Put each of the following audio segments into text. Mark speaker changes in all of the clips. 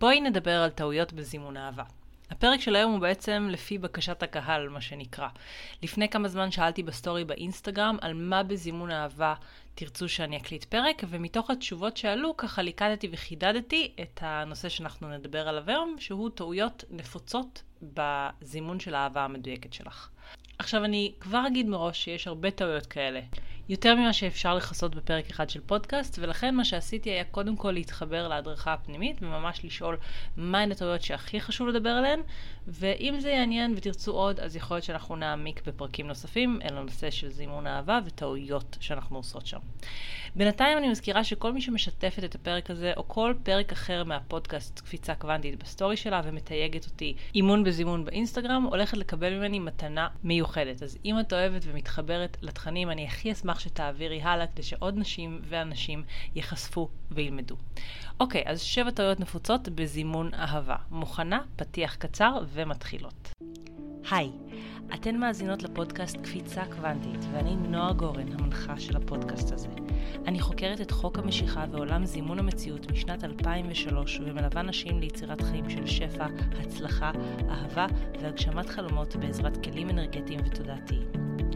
Speaker 1: בואי נדבר על טעויות בזימון אהבה. הפרק של היום הוא בעצם לפי בקשת הקהל, מה שנקרא. לפני כמה זמן שאלתי בסטורי באינסטגרם על מה בזימון אהבה תרצו שאני אקליט פרק, ומתוך התשובות שעלו, ככה ליקדתי וחידדתי את הנושא שאנחנו נדבר עליו היום, שהוא טעויות נפוצות בזימון של האהבה המדויקת שלך. עכשיו אני כבר אגיד מראש שיש הרבה טעויות כאלה. יותר ממה שאפשר לכסות בפרק אחד של פודקאסט, ולכן מה שעשיתי היה קודם כל להתחבר להדרכה הפנימית, וממש לשאול מהן הטעויות שהכי חשוב לדבר עליהן, ואם זה יעניין ותרצו עוד, אז יכול להיות שאנחנו נעמיק בפרקים נוספים אל הנושא של זימון אהבה וטעויות שאנחנו עושות שם. בינתיים אני מזכירה שכל מי שמשתפת את הפרק הזה, או כל פרק אחר מהפודקאסט קפיצה קוונטית בסטורי שלה ומתייגת אותי אימון בזימון באינסטגרם, הולכת לקבל ממני מתנה מיוחדת. אז אם את אוהבת ומתחברת לתכנים, אני הכי אשמח שתעבירי הלאה כדי שעוד נשים ואנשים ייחשפו וילמדו. אוקיי, אז שבע טעויות נפוצות בזימון אהבה. מוכנה? פתיח קצר ומתחילות. היי, אתן מאזינות לפודקאסט קפיצה קוונטית, ואני נועה גורן, המנחה של הפודקאסט הזה. אני חוקרת את חוק המשיכה ועולם זימון המציאות משנת 2003, ומלווה נשים ליצירת חיים של שפע, הצלחה, אהבה והגשמת חלומות בעזרת כלים אנרגטיים ותודעתיים.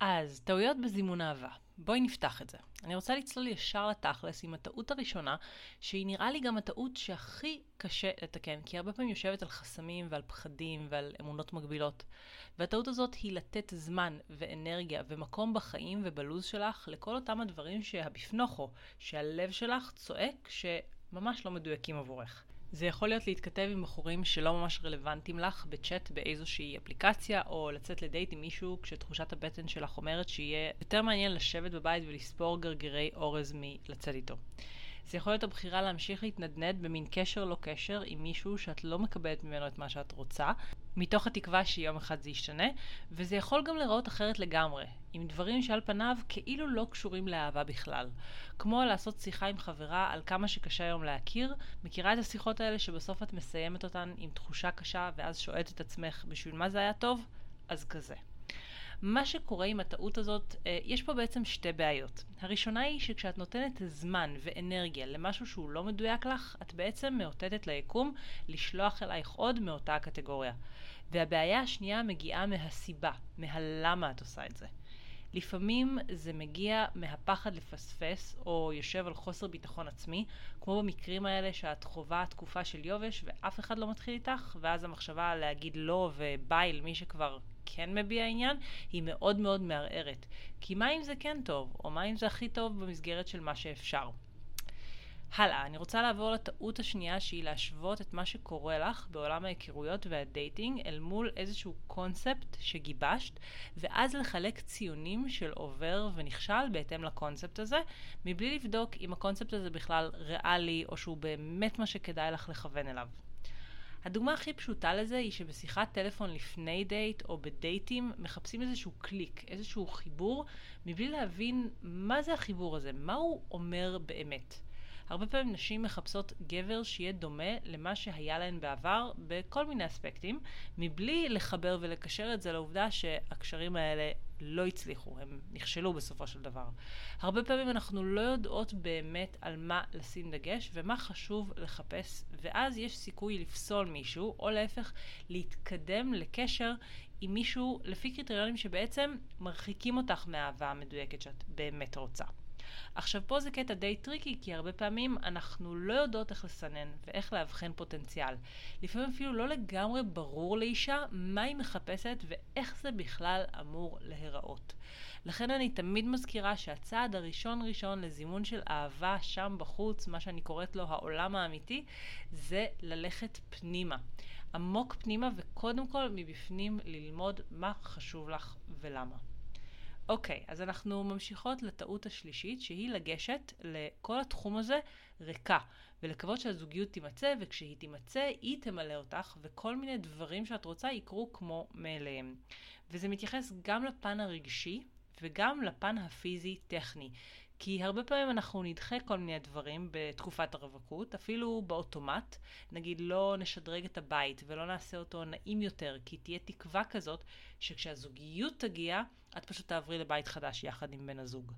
Speaker 1: אז, טעויות בזימון אהבה. בואי נפתח את זה. אני רוצה לצלול ישר לתכלס עם הטעות הראשונה, שהיא נראה לי גם הטעות שהכי קשה לתקן, כי הרבה פעמים יושבת על חסמים ועל פחדים ועל אמונות מגבילות. והטעות הזאת היא לתת זמן ואנרגיה ומקום בחיים ובלוז שלך לכל אותם הדברים שהבפנוכו, שהלב שלך צועק שממש לא מדויקים עבורך. זה יכול להיות להתכתב עם בחורים שלא ממש רלוונטיים לך בצ'אט באיזושהי אפליקציה, או לצאת לדייט עם מישהו כשתחושת הבטן שלך אומרת שיהיה יותר מעניין לשבת בבית ולספור גרגירי אורז מלצאת איתו. זה יכול להיות הבחירה להמשיך להתנדנד במין קשר לא קשר עם מישהו שאת לא מקבלת ממנו את מה שאת רוצה, מתוך התקווה שיום אחד זה ישתנה, וזה יכול גם להיראות אחרת לגמרי, עם דברים שעל פניו כאילו לא קשורים לאהבה בכלל. כמו לעשות שיחה עם חברה על כמה שקשה היום להכיר, מכירה את השיחות האלה שבסוף את מסיימת אותן עם תחושה קשה ואז שואלת את עצמך בשביל מה זה היה טוב? אז כזה. מה שקורה עם הטעות הזאת, אה, יש פה בעצם שתי בעיות. הראשונה היא שכשאת נותנת זמן ואנרגיה למשהו שהוא לא מדויק לך, את בעצם מאותתת ליקום לשלוח אלייך עוד מאותה הקטגוריה. והבעיה השנייה מגיעה מהסיבה, מהלמה את עושה את זה. לפעמים זה מגיע מהפחד לפספס, או יושב על חוסר ביטחון עצמי, כמו במקרים האלה שאת חווה תקופה של יובש ואף אחד לא מתחיל איתך, ואז המחשבה להגיד לא וביי למי שכבר כן מביע עניין, היא מאוד מאוד מערערת. כי מה אם זה כן טוב, או מה אם זה הכי טוב במסגרת של מה שאפשר? הלאה, אני רוצה לעבור לטעות השנייה שהיא להשוות את מה שקורה לך בעולם ההיכרויות והדייטינג אל מול איזשהו קונספט שגיבשת ואז לחלק ציונים של עובר ונכשל בהתאם לקונספט הזה מבלי לבדוק אם הקונספט הזה בכלל ריאלי או שהוא באמת מה שכדאי לך לכוון אליו. הדוגמה הכי פשוטה לזה היא שבשיחת טלפון לפני דייט או בדייטים מחפשים איזשהו קליק, איזשהו חיבור, מבלי להבין מה זה החיבור הזה, מה הוא אומר באמת. הרבה פעמים נשים מחפשות גבר שיהיה דומה למה שהיה להן בעבר בכל מיני אספקטים, מבלי לחבר ולקשר את זה לעובדה שהקשרים האלה לא הצליחו, הם נכשלו בסופו של דבר. הרבה פעמים אנחנו לא יודעות באמת על מה לשים דגש ומה חשוב לחפש, ואז יש סיכוי לפסול מישהו, או להפך, להתקדם לקשר עם מישהו לפי קריטריונים שבעצם מרחיקים אותך מהאהבה המדויקת שאת באמת רוצה. עכשיו פה זה קטע די טריקי, כי הרבה פעמים אנחנו לא יודעות איך לסנן ואיך לאבחן פוטנציאל. לפעמים אפילו לא לגמרי ברור לאישה מה היא מחפשת ואיך זה בכלל אמור להיראות. לכן אני תמיד מזכירה שהצעד הראשון ראשון לזימון של אהבה שם בחוץ, מה שאני קוראת לו העולם האמיתי, זה ללכת פנימה. עמוק פנימה וקודם כל מבפנים ללמוד מה חשוב לך ולמה. אוקיי, אז אנחנו ממשיכות לטעות השלישית, שהיא לגשת לכל התחום הזה ריקה, ולקוות שהזוגיות תימצא, וכשהיא תימצא, היא תמלא אותך, וכל מיני דברים שאת רוצה יקרו כמו מאליהם. וזה מתייחס גם לפן הרגשי וגם לפן הפיזי-טכני. כי הרבה פעמים אנחנו נדחה כל מיני דברים בתקופת הרווקות, אפילו באוטומט. נגיד לא נשדרג את הבית ולא נעשה אותו נעים יותר, כי תהיה תקווה כזאת שכשהזוגיות תגיע, את פשוט תעברי לבית חדש יחד עם בן הזוג.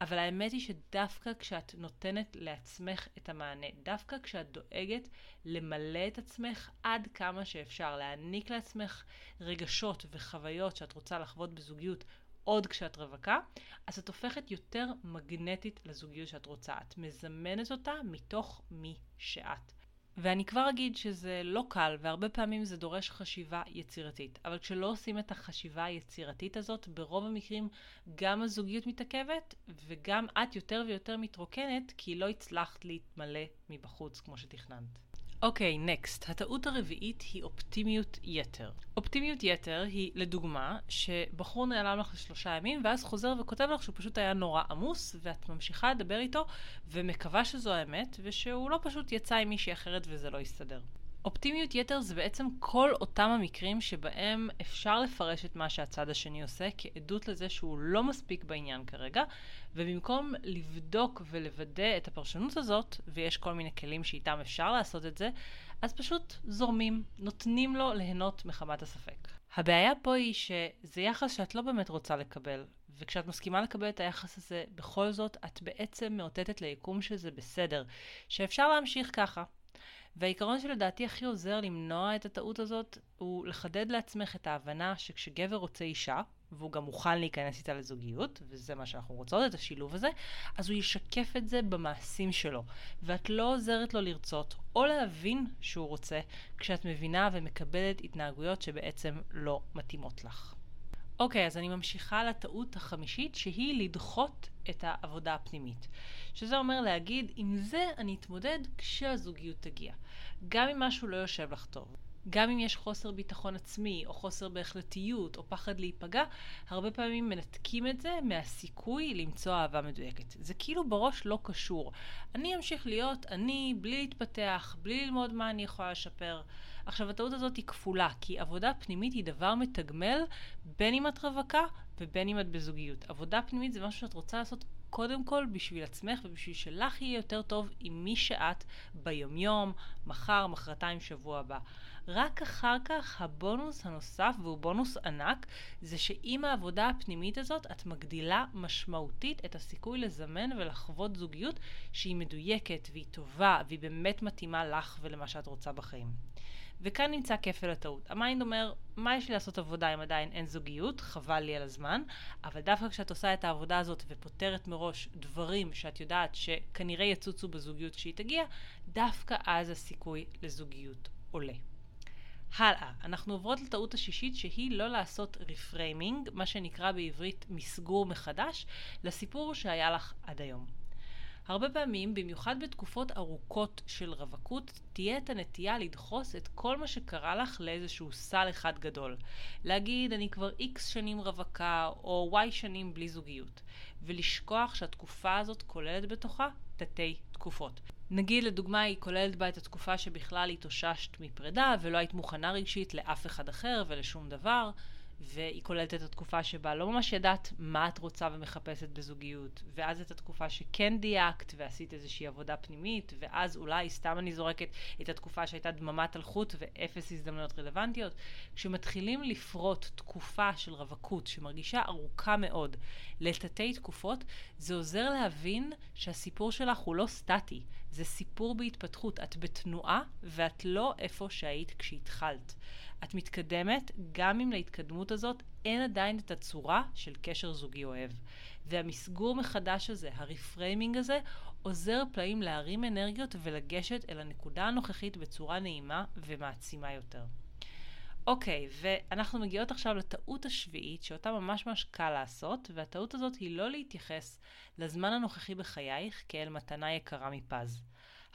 Speaker 1: אבל האמת היא שדווקא כשאת נותנת לעצמך את המענה, דווקא כשאת דואגת למלא את עצמך עד כמה שאפשר, להעניק לעצמך רגשות וחוויות שאת רוצה לחוות בזוגיות עוד כשאת רווקה, אז את הופכת יותר מגנטית לזוגיות שאת רוצה. את מזמנת אותה מתוך מי שאת. ואני כבר אגיד שזה לא קל, והרבה פעמים זה דורש חשיבה יצירתית. אבל כשלא עושים את החשיבה היצירתית הזאת, ברוב המקרים גם הזוגיות מתעכבת, וגם את יותר ויותר מתרוקנת, כי לא הצלחת להתמלא מבחוץ כמו שתכננת. אוקיי, okay, נקסט. הטעות הרביעית היא אופטימיות יתר. אופטימיות יתר היא, לדוגמה, שבחור נעלם לך לשלושה ימים, ואז חוזר וכותב לך שהוא פשוט היה נורא עמוס, ואת ממשיכה לדבר איתו, ומקווה שזו האמת, ושהוא לא פשוט יצא עם מישהי אחרת וזה לא יסתדר. אופטימיות יתר זה בעצם כל אותם המקרים שבהם אפשר לפרש את מה שהצד השני עושה כעדות לזה שהוא לא מספיק בעניין כרגע, ובמקום לבדוק ולוודא את הפרשנות הזאת, ויש כל מיני כלים שאיתם אפשר לעשות את זה, אז פשוט זורמים, נותנים לו ליהנות מחמת הספק. הבעיה פה היא שזה יחס שאת לא באמת רוצה לקבל, וכשאת מסכימה לקבל את היחס הזה, בכל זאת את בעצם מאותתת ליקום שזה בסדר, שאפשר להמשיך ככה. והעיקרון שלדעתי הכי עוזר למנוע את הטעות הזאת, הוא לחדד לעצמך את ההבנה שכשגבר רוצה אישה, והוא גם מוכן להיכנס איתה לזוגיות, וזה מה שאנחנו רוצות, את השילוב הזה, אז הוא ישקף את זה במעשים שלו. ואת לא עוזרת לו לרצות, או להבין שהוא רוצה, כשאת מבינה ומקבלת התנהגויות שבעצם לא מתאימות לך. אוקיי, אז אני ממשיכה לטעות החמישית, שהיא לדחות את העבודה הפנימית. שזה אומר להגיד, עם זה אני אתמודד כשהזוגיות תגיע. גם אם משהו לא יושב לך טוב. גם אם יש חוסר ביטחון עצמי, או חוסר בהחלטיות, או פחד להיפגע, הרבה פעמים מנתקים את זה מהסיכוי למצוא אהבה מדויקת. זה כאילו בראש לא קשור. אני אמשיך להיות אני, בלי להתפתח, בלי ללמוד מה אני יכולה לשפר. עכשיו, הטעות הזאת היא כפולה, כי עבודה פנימית היא דבר מתגמל, בין אם את רווקה ובין אם את בזוגיות. עבודה פנימית זה משהו שאת רוצה לעשות קודם כל בשביל עצמך ובשביל שלך יהיה יותר טוב עם מי שאת ביומיום, מחר, מחרתיים, שבוע הבא. רק אחר כך הבונוס הנוסף, והוא בונוס ענק, זה שעם העבודה הפנימית הזאת את מגדילה משמעותית את הסיכוי לזמן ולחוות זוגיות שהיא מדויקת והיא טובה והיא באמת מתאימה לך ולמה שאת רוצה בחיים. וכאן נמצא כפל הטעות. המיינד אומר, מה יש לי לעשות עבודה אם עדיין אין זוגיות? חבל לי על הזמן. אבל דווקא כשאת עושה את העבודה הזאת ופותרת מראש דברים שאת יודעת שכנראה יצוצו בזוגיות כשהיא תגיע, דווקא אז הסיכוי לזוגיות עולה. הלאה, אנחנו עוברות לטעות השישית שהיא לא לעשות reframing, מה שנקרא בעברית מסגור מחדש, לסיפור שהיה לך עד היום. הרבה פעמים, במיוחד בתקופות ארוכות של רווקות, תהיה הנטייה לדחוס את כל מה שקרה לך לאיזשהו סל אחד גדול. להגיד, אני כבר X שנים רווקה, או Y שנים בלי זוגיות. ולשכוח שהתקופה הזאת כוללת בתוכה תתי תקופות. נגיד לדוגמה היא כוללת בה את התקופה שבכלל התאוששת מפרידה ולא היית מוכנה רגשית לאף אחד אחר ולשום דבר. והיא כוללת את התקופה שבה לא ממש ידעת מה את רוצה ומחפשת בזוגיות, ואז את התקופה שכן דייקת ועשית איזושהי עבודה פנימית, ואז אולי, סתם אני זורקת, את התקופה שהייתה דממת אלחוט ואפס הזדמנויות רלוונטיות. כשמתחילים לפרוט תקופה של רווקות שמרגישה ארוכה מאוד לתתי תקופות, זה עוזר להבין שהסיפור שלך הוא לא סטטי, זה סיפור בהתפתחות. את בתנועה ואת לא איפה שהיית כשהתחלת. את מתקדמת, גם אם להתקדמות הזאת אין עדיין את הצורה של קשר זוגי אוהב. והמסגור מחדש הזה, הרפריימינג הזה, עוזר פלאים להרים אנרגיות ולגשת אל הנקודה הנוכחית בצורה נעימה ומעצימה יותר. אוקיי, ואנחנו מגיעות עכשיו לטעות השביעית, שאותה ממש ממש קל לעשות, והטעות הזאת היא לא להתייחס לזמן הנוכחי בחייך כאל מתנה יקרה מפז.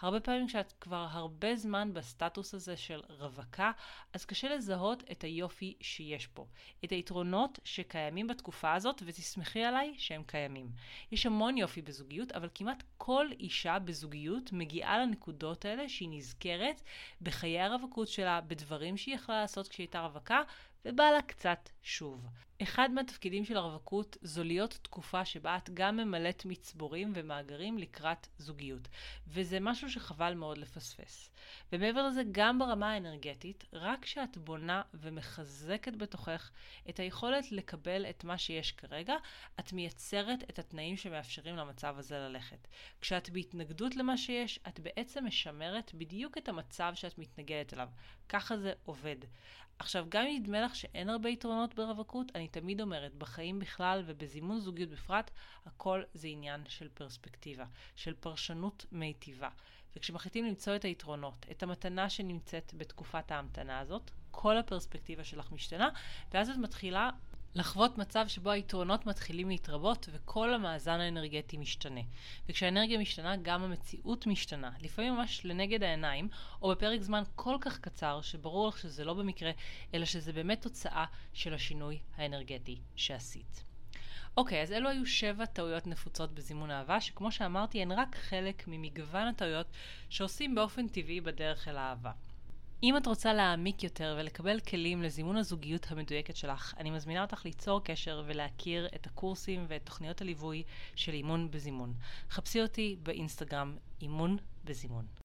Speaker 1: הרבה פעמים כשאת כבר הרבה זמן בסטטוס הזה של רווקה, אז קשה לזהות את היופי שיש פה, את היתרונות שקיימים בתקופה הזאת, ותסמכי עליי שהם קיימים. יש המון יופי בזוגיות, אבל כמעט כל אישה בזוגיות מגיעה לנקודות האלה שהיא נזכרת בחיי הרווקות שלה, בדברים שהיא יכלה לעשות כשהיא הייתה רווקה, ובא לה קצת שוב. אחד מהתפקידים של הרווקות זו להיות תקופה שבה את גם ממלאת מצבורים ומאגרים לקראת זוגיות, וזה משהו שחבל מאוד לפספס. ומעבר לזה, גם ברמה האנרגטית, רק כשאת בונה ומחזקת בתוכך את היכולת לקבל את מה שיש כרגע, את מייצרת את התנאים שמאפשרים למצב הזה ללכת. כשאת בהתנגדות למה שיש, את בעצם משמרת בדיוק את המצב שאת מתנגדת אליו. ככה זה עובד. עכשיו, גם אם נדמה לך שאין הרבה יתרונות ברווקות, אני תמיד אומרת, בחיים בכלל ובזימון זוגיות בפרט, הכל זה עניין של פרספקטיבה, של פרשנות מיטיבה. וכשמחליטים למצוא את היתרונות, את המתנה שנמצאת בתקופת ההמתנה הזאת, כל הפרספקטיבה שלך משתנה, ואז את מתחילה לחוות מצב שבו היתרונות מתחילים להתרבות וכל המאזן האנרגטי משתנה. וכשהאנרגיה משתנה, גם המציאות משתנה. לפעמים ממש לנגד העיניים, או בפרק זמן כל כך קצר, שברור לך שזה לא במקרה, אלא שזה באמת תוצאה של השינוי האנרגטי שעשית. אוקיי, אז אלו היו שבע טעויות נפוצות בזימון אהבה, שכמו שאמרתי, הן רק חלק ממגוון הטעויות שעושים באופן טבעי בדרך אל האהבה. אם את רוצה להעמיק יותר ולקבל כלים לזימון הזוגיות המדויקת שלך, אני מזמינה אותך ליצור קשר ולהכיר את הקורסים ואת תוכניות הליווי של אימון בזימון. חפשי אותי באינסטגרם אימון בזימון.